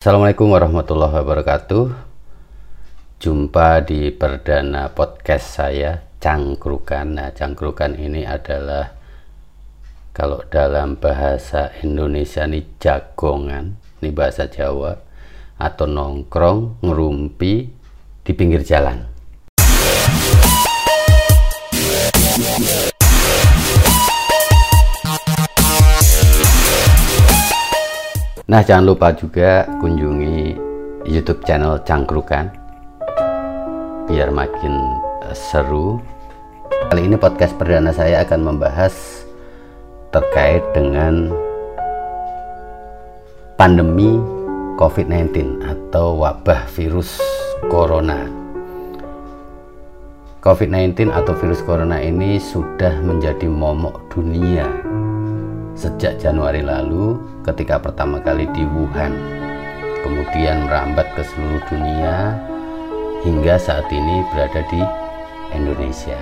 Assalamualaikum warahmatullahi wabarakatuh. Jumpa di perdana podcast saya Cangkrukan. Nah, Cangkrukan ini adalah kalau dalam bahasa Indonesia ini jagongan, ini bahasa Jawa atau nongkrong, ngerumpi di pinggir jalan. Nah, jangan lupa juga kunjungi YouTube channel Cangkrukan biar makin eh, seru. Kali ini podcast perdana saya akan membahas terkait dengan pandemi COVID-19 atau wabah virus corona. COVID-19 atau virus corona ini sudah menjadi momok dunia sejak Januari lalu ketika pertama kali di Wuhan kemudian merambat ke seluruh dunia hingga saat ini berada di Indonesia.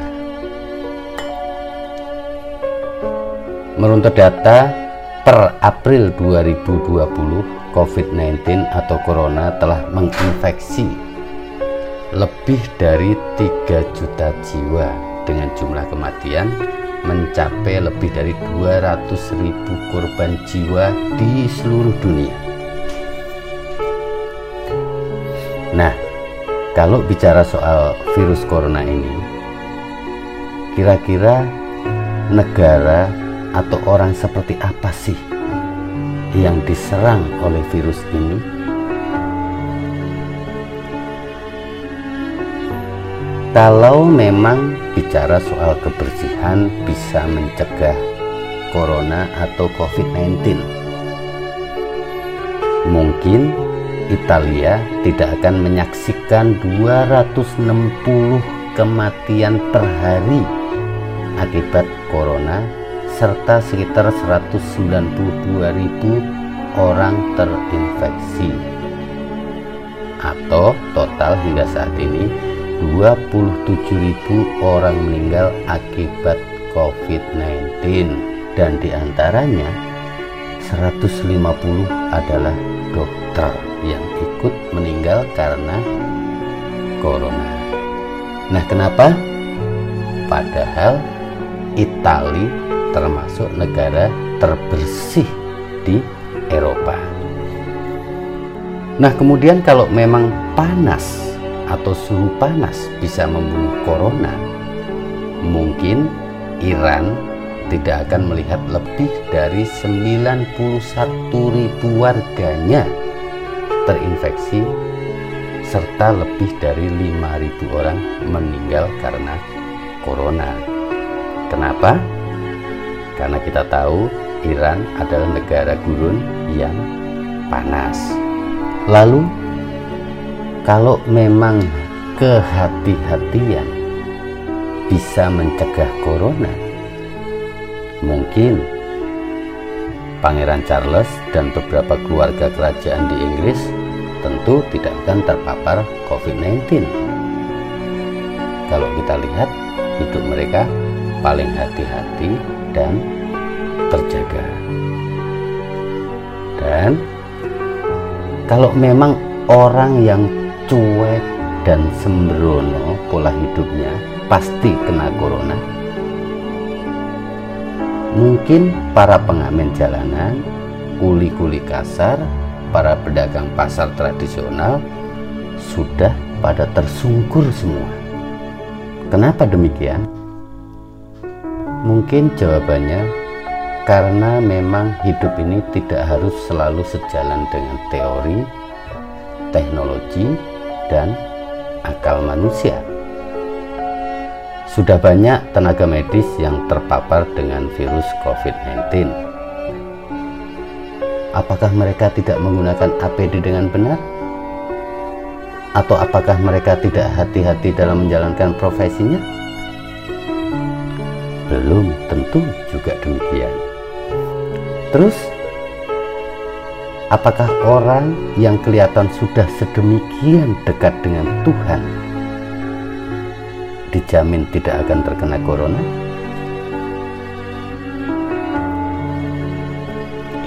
Menurut data per April 2020 COVID-19 atau Corona telah menginfeksi lebih dari 3 juta jiwa dengan jumlah kematian mencapai lebih dari 200 ribu korban jiwa di seluruh dunia. Nah, kalau bicara soal virus corona ini, kira-kira negara atau orang seperti apa sih yang diserang oleh virus ini? Kalau memang bicara soal kebersihan bisa mencegah corona atau COVID-19, mungkin Italia tidak akan menyaksikan 260 kematian per hari akibat corona serta sekitar 192 ribu orang terinfeksi. Atau total hingga saat ini 27.000 orang meninggal akibat COVID-19 dan di antaranya 150 adalah dokter yang ikut meninggal karena corona. Nah, kenapa? Padahal Itali termasuk negara terbersih di Eropa. Nah, kemudian kalau memang panas atau suhu panas bisa membunuh corona, mungkin Iran tidak akan melihat lebih dari 91 ribu warganya terinfeksi serta lebih dari 5.000 orang meninggal karena corona. Kenapa? Karena kita tahu Iran adalah negara gurun yang panas. Lalu kalau memang kehati-hatian bisa mencegah corona, mungkin Pangeran Charles dan beberapa keluarga kerajaan di Inggris tentu tidak akan terpapar COVID-19. Kalau kita lihat hidup mereka paling hati-hati dan terjaga. Dan kalau memang orang yang cuek dan sembrono pola hidupnya pasti kena corona. Mungkin para pengamen jalanan kuli-kuli kasar para pedagang pasar tradisional sudah pada tersungkur semua. Kenapa demikian? Mungkin jawabannya karena memang hidup ini tidak harus selalu sejalan dengan teori teknologi dan akal manusia. Sudah banyak tenaga medis yang terpapar dengan virus COVID-19. Apakah mereka tidak menggunakan APD dengan benar? Atau apakah mereka tidak hati-hati dalam menjalankan profesinya? Belum tentu juga demikian. Terus, Apakah orang yang kelihatan sudah sedemikian dekat dengan Tuhan dijamin tidak akan terkena corona?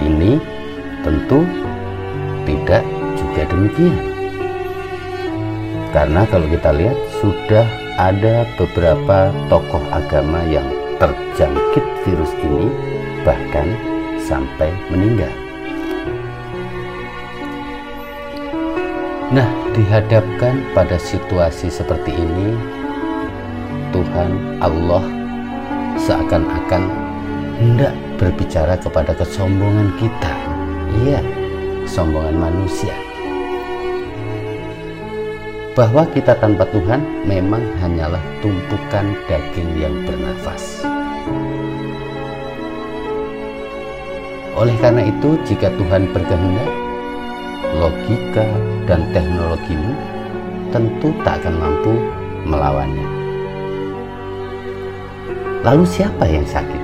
Ini tentu tidak juga demikian. Karena kalau kita lihat sudah ada beberapa tokoh agama yang terjangkit virus ini bahkan sampai meninggal. Nah, dihadapkan pada situasi seperti ini, Tuhan Allah seakan-akan hendak berbicara kepada kesombongan kita. Iya, kesombongan manusia. Bahwa kita tanpa Tuhan memang hanyalah tumpukan daging yang bernafas. Oleh karena itu, jika Tuhan berkehendak, logika, dan teknologimu tentu tak akan mampu melawannya. Lalu siapa yang sakit?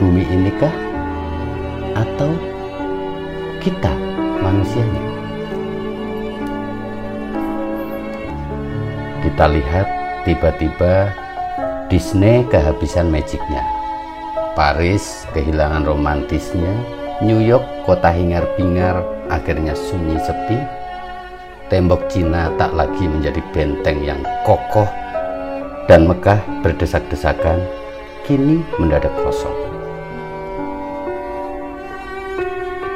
Bumi inikah? Atau kita manusianya? Kita lihat tiba-tiba Disney kehabisan magicnya. Paris kehilangan romantisnya, New York kota hingar-bingar akhirnya sunyi sepi, tembok Cina tak lagi menjadi benteng yang kokoh, dan Mekah berdesak-desakan kini mendadak kosong.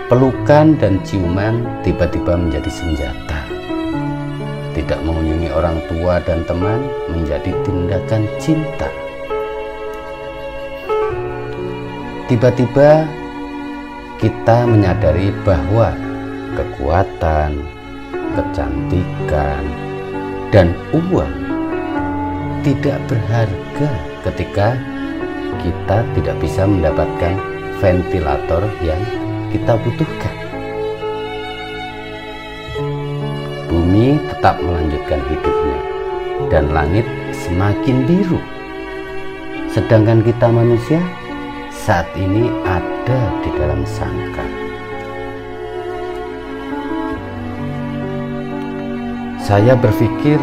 Pelukan dan ciuman tiba-tiba menjadi senjata. Tidak mengunjungi orang tua dan teman menjadi tindakan cinta. Tiba-tiba kita menyadari bahwa kekuatan, kecantikan, dan uang tidak berharga ketika kita tidak bisa mendapatkan ventilator yang kita butuhkan. Bumi tetap melanjutkan hidupnya dan langit semakin biru. Sedangkan kita manusia saat ini ada di dalam sangkar. Saya berpikir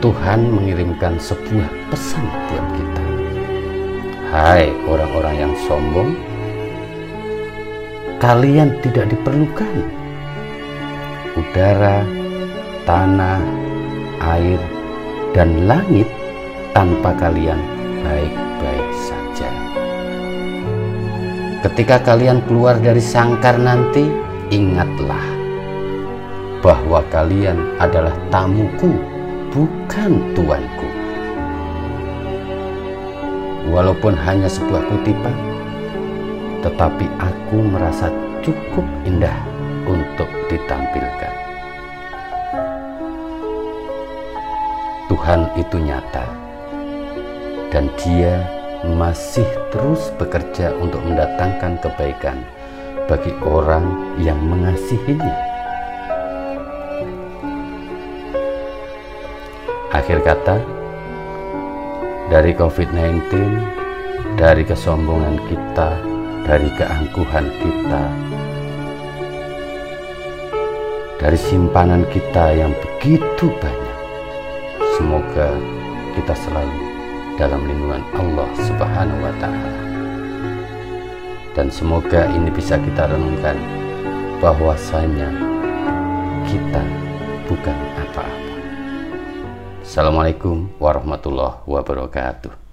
Tuhan mengirimkan sebuah pesan buat kita. Hai orang-orang yang sombong, kalian tidak diperlukan. Udara, tanah, air, dan langit tanpa kalian baik-baik Ketika kalian keluar dari sangkar nanti, ingatlah bahwa kalian adalah tamuku, bukan tuanku. Walaupun hanya sebuah kutipan, tetapi aku merasa cukup indah untuk ditampilkan. Tuhan itu nyata, dan Dia masih terus bekerja untuk mendatangkan kebaikan bagi orang yang mengasihinya. Akhir kata, dari COVID-19, dari kesombongan kita, dari keangkuhan kita, dari simpanan kita yang begitu banyak, semoga kita selalu dalam lindungan Allah Subhanahu wa Ta'ala. Dan semoga ini bisa kita renungkan bahwasanya kita bukan apa-apa. Assalamualaikum warahmatullahi wabarakatuh.